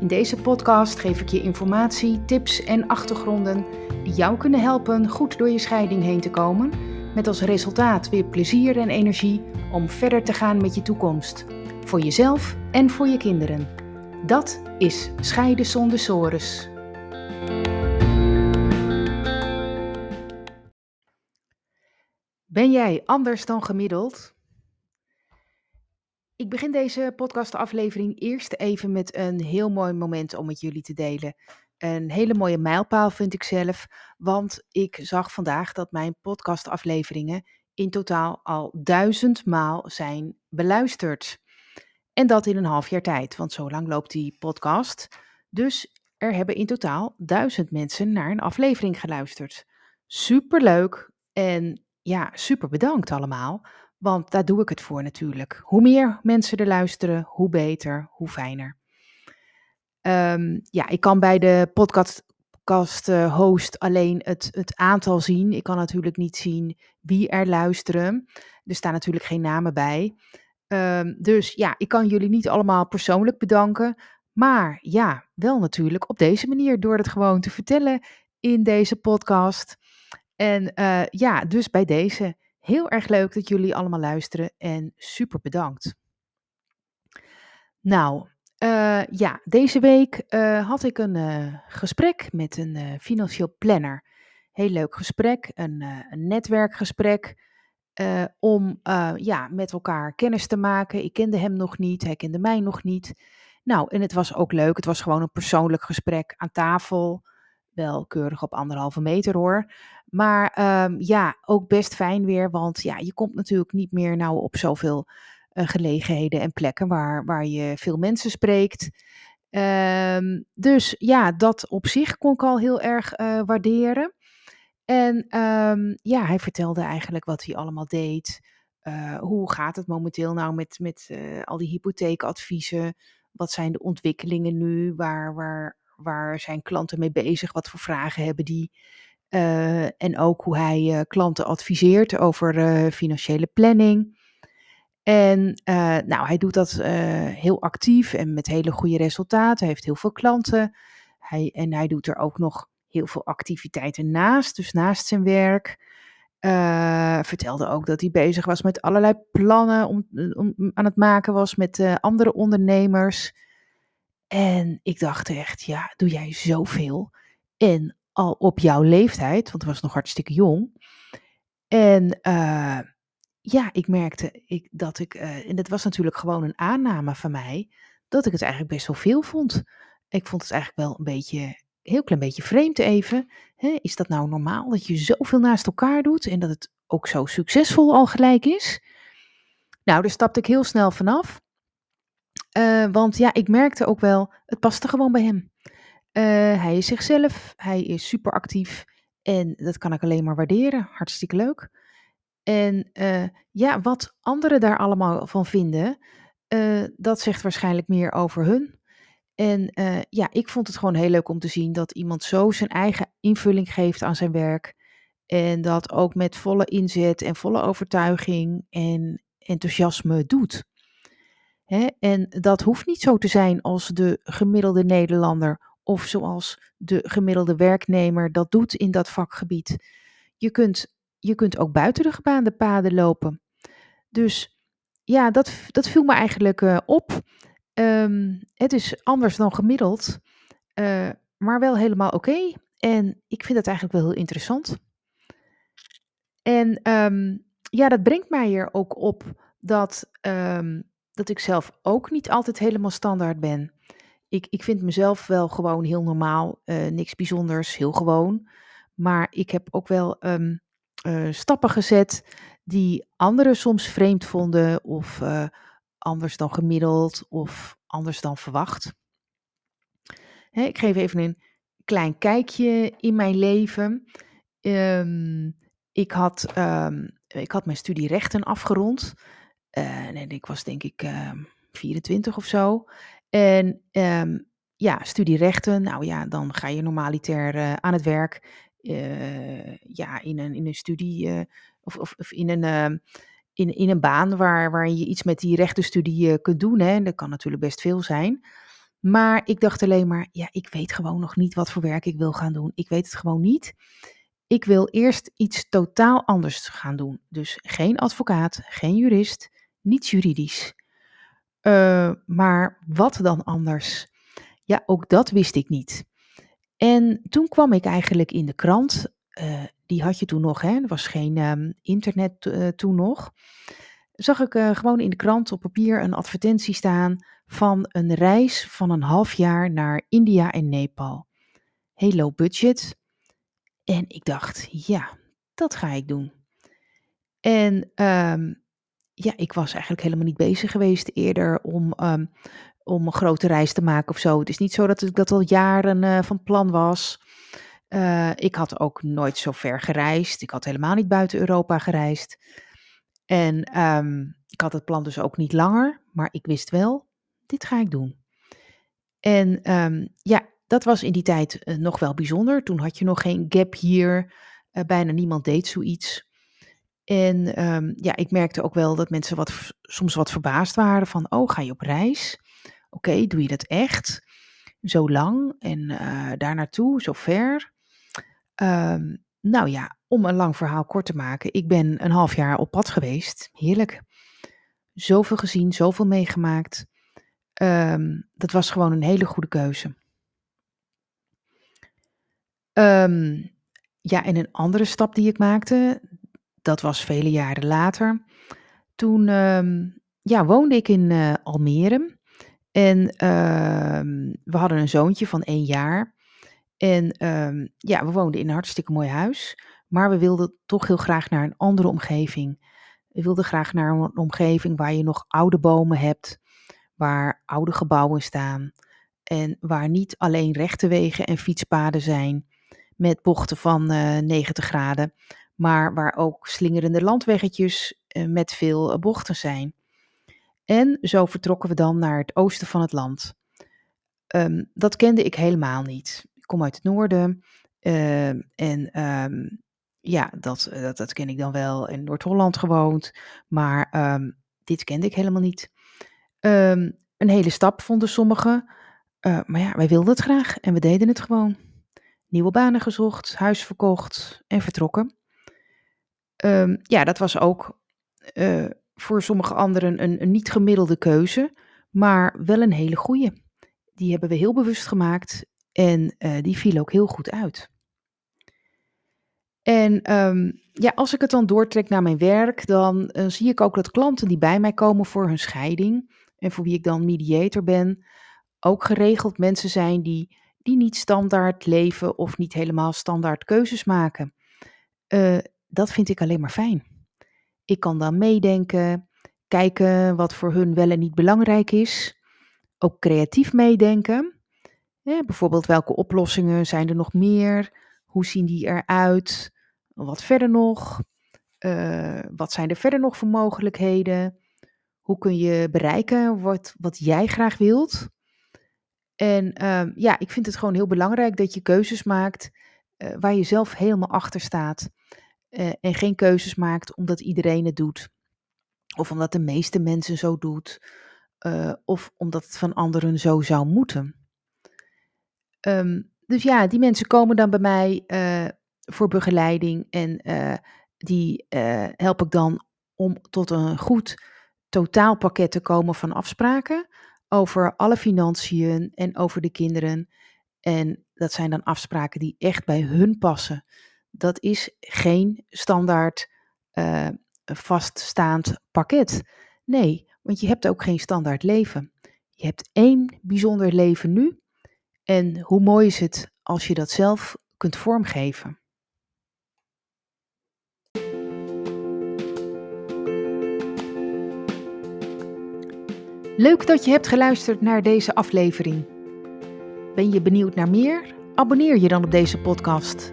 In deze podcast geef ik je informatie, tips en achtergronden die jou kunnen helpen goed door je scheiding heen te komen, met als resultaat weer plezier en energie om verder te gaan met je toekomst, voor jezelf en voor je kinderen. Dat is Scheiden zonder sores. Ben jij anders dan gemiddeld? Ik begin deze podcastaflevering eerst even met een heel mooi moment om met jullie te delen. Een hele mooie mijlpaal vind ik zelf, want ik zag vandaag dat mijn podcastafleveringen in totaal al duizend maal zijn beluisterd. En dat in een half jaar tijd, want zo lang loopt die podcast. Dus er hebben in totaal duizend mensen naar een aflevering geluisterd. Superleuk en ja, super bedankt allemaal. Want daar doe ik het voor natuurlijk. Hoe meer mensen er luisteren, hoe beter, hoe fijner. Um, ja, ik kan bij de podcast uh, host alleen het, het aantal zien. Ik kan natuurlijk niet zien wie er luisteren. Er staan natuurlijk geen namen bij. Um, dus ja, ik kan jullie niet allemaal persoonlijk bedanken. Maar ja, wel natuurlijk op deze manier door het gewoon te vertellen in deze podcast. En uh, ja, dus bij deze Heel erg leuk dat jullie allemaal luisteren en super bedankt. Nou, uh, ja, deze week uh, had ik een uh, gesprek met een financieel planner. Heel leuk gesprek, een, een netwerkgesprek. om ja, met elkaar kennis te maken. Ik kende hem nog niet, hij kende mij nog niet. Nou, en het was ook leuk. Het was gewoon een persoonlijk gesprek aan tafel. Wel keurig op anderhalve meter hoor. Maar um, ja, ook best fijn weer, want ja, je komt natuurlijk niet meer nou op zoveel uh, gelegenheden en plekken waar, waar je veel mensen spreekt. Um, dus ja, dat op zich kon ik al heel erg uh, waarderen. En um, ja, hij vertelde eigenlijk wat hij allemaal deed. Uh, hoe gaat het momenteel nou met, met al die hypotheekadviezen? Wat zijn de ontwikkelingen nu? Waar, waar, waar zijn klanten mee bezig? Wat voor vragen hebben die? Uh, en ook hoe hij uh, klanten adviseert over uh, financiële planning. En nou, hij doet dat heel actief en met hele goede resultaten. Hij heeft heel veel klanten. Hij, en hij doet er ook nog heel veel activiteiten naast, dus naast zijn werk. vertelde ook dat hij bezig was met allerlei plannen om, om aan het maken was met andere ondernemers. En ik dacht echt, ja, doe jij zoveel? En al op jouw leeftijd, want het was nog hartstikke jong. En uh, ja, ik merkte ik, dat ik, uh, en dat was natuurlijk gewoon een aanname van mij, dat ik het eigenlijk best wel veel vond. Ik vond het eigenlijk wel een beetje, heel klein beetje vreemd even. Is dat nou normaal dat je zoveel naast elkaar doet en dat het ook zo succesvol al gelijk is? Nou, daar stapte ik heel snel vanaf. Uh, want ja, ik merkte ook wel, het paste gewoon bij hem. Uh, hij is zichzelf, hij is super actief en dat kan ik alleen maar waarderen. Hartstikke leuk. En uh, ja, wat anderen daar allemaal van vinden, dat zegt waarschijnlijk meer over hun. En ja, ik vond het gewoon heel leuk om te zien dat iemand zo zijn eigen invulling geeft aan zijn werk. En dat ook met volle inzet en volle overtuiging en enthousiasme doet. En dat hoeft niet zo te zijn als de gemiddelde Nederlander of zoals de gemiddelde werknemer dat doet in dat vakgebied. Je kunt, je kunt ook buiten de gebaande paden lopen. Dus ja, dat, dat viel me eigenlijk uh, op. Um, het is anders dan gemiddeld, uh, maar wel helemaal oké. En ik vind het eigenlijk wel heel interessant. En um, ja, dat brengt mij er ook op dat, um, dat ik zelf ook niet altijd helemaal standaard ben ik, ik vind mezelf wel gewoon heel normaal, uh, niks bijzonders, heel gewoon. Maar ik heb ook wel um, uh, stappen gezet die anderen soms vreemd vonden of uh, anders dan gemiddeld of anders dan verwacht. Hè, ik geef even een klein kijkje in mijn leven. Ehm, ik, had, ehm, ik had mijn studie rechten afgerond. Uh, en ik was denk ik 24 of zo. En ja, studie rechten, nou ja, dan ga je normaliter uh, aan het werk. Uh, ja, in een, in een studie uh, of, of, of, in, een, in, in een baan waar, waar je iets met die rechtenstudie kunt doen. Hè. Dat kan natuurlijk best veel zijn. Maar ik dacht alleen maar, ja, ik weet gewoon nog niet wat voor werk ik wil gaan doen. Ik weet het gewoon niet. Ik wil eerst iets totaal anders gaan doen. Dus geen advocaat, geen jurist, niet juridisch. maar wat dan anders? Ja, ook dat wist ik niet. En toen kwam ik eigenlijk in de krant. Uh, die had je toen nog, hè? Er was geen um, internet uh, toen nog. Zag ik gewoon in de krant op papier een advertentie staan van een reis van een half jaar naar India en Nepal. Heel budget. En ik dacht, ja, dat ga ik doen. En um, ja, ik was eigenlijk helemaal niet bezig geweest eerder om um, om een grote reis te maken of zo. Het is niet zo dat ik dat al jaren uh, van plan was. Uh, ik had ook nooit zo ver gereisd. Ik had helemaal niet buiten Europa gereisd. En um, ik had het plan dus ook niet langer, maar ik wist wel, dit ga ik doen. En um, ja, dat was in die tijd uh, nog wel bijzonder. Toen had je nog geen gap hier. bijna niemand deed zoiets. En um, ja, ik merkte ook wel dat mensen wat, soms wat verbaasd waren van, oh, ga je op reis? Oké, doe je dat echt? Zo lang en uh, daar naartoe, zo ver? Um, nou ja, om een lang verhaal kort te maken. Ik ben een half jaar op pad geweest. Heerlijk. Zoveel gezien, zoveel meegemaakt. Um, dat was gewoon een hele goede keuze. Ja, en een andere stap die ik maakte, dat was vele jaren later. Toen ja, woonde ik in uh, Almere. En uh, we hadden een zoontje van één jaar. En uh, ja, we woonden in een hartstikke mooi huis. Maar we wilden toch heel graag naar een andere omgeving. We wilden graag naar een omgeving waar je nog oude bomen hebt. Waar oude gebouwen staan. En waar niet alleen rechte wegen en fietspaden zijn. Met bochten van uh, eh, 90 graden. Maar waar ook slingerende landweggetjes uh, met veel bochten zijn. En zo vertrokken we dan naar het oosten van het land. Um, dat kende ik helemaal niet. Ik kom uit het noorden uh, en um, ja, dat, dat, dat, ken ik dan wel. In Noord-Holland gewoond, maar um, dit kende ik helemaal niet. een hele stap vonden sommigen, maar ja, wij wilden het graag en we deden het gewoon. Nieuwe banen gezocht, huis verkocht en vertrokken. Ja, dat was ook uh, voor sommige anderen een, een niet gemiddelde keuze, maar wel een hele goede. Die hebben we heel bewust gemaakt en uh, die viel ook heel goed uit. En um, ja, als ik het dan doortrek naar mijn werk, dan uh, zie ik ook dat klanten die bij mij komen voor hun scheiding en voor wie ik dan mediator ben, ook geregeld mensen zijn die, die niet standaard leven of niet helemaal standaard keuzes maken. Uh, dat vind ik alleen maar fijn. Ik kan dan meedenken, kijken wat voor hun wel en niet belangrijk is. Ook creatief meedenken. Bijvoorbeeld welke oplossingen zijn er nog meer? Hoe zien die eruit? Wat verder nog? Uh, wat zijn er verder nog voor mogelijkheden? Hoe kun je bereiken wat, wat jij graag wilt? En uh, ja, ik vind het gewoon heel belangrijk dat je keuzes maakt uh, waar je zelf helemaal achter staat. Uh, en geen keuzes maakt omdat iedereen het doet. Of omdat de meeste mensen zo doet. Uh, of omdat het van anderen zo zou moeten. Um, dus ja, die mensen komen dan bij mij uh, voor begeleiding. En die help ik dan om tot een goed totaalpakket te komen van afspraken. Over alle financiën en over de kinderen. En dat zijn dan afspraken die echt bij hun passen dat is geen standaard uh, vaststaand pakket. Nee, want je hebt ook geen standaard leven. Je hebt één bijzonder leven nu. En hoe mooi is het als je dat zelf kunt vormgeven? Leuk dat je hebt geluisterd naar deze aflevering. Ben je benieuwd naar meer? abonneer je dan op deze podcast.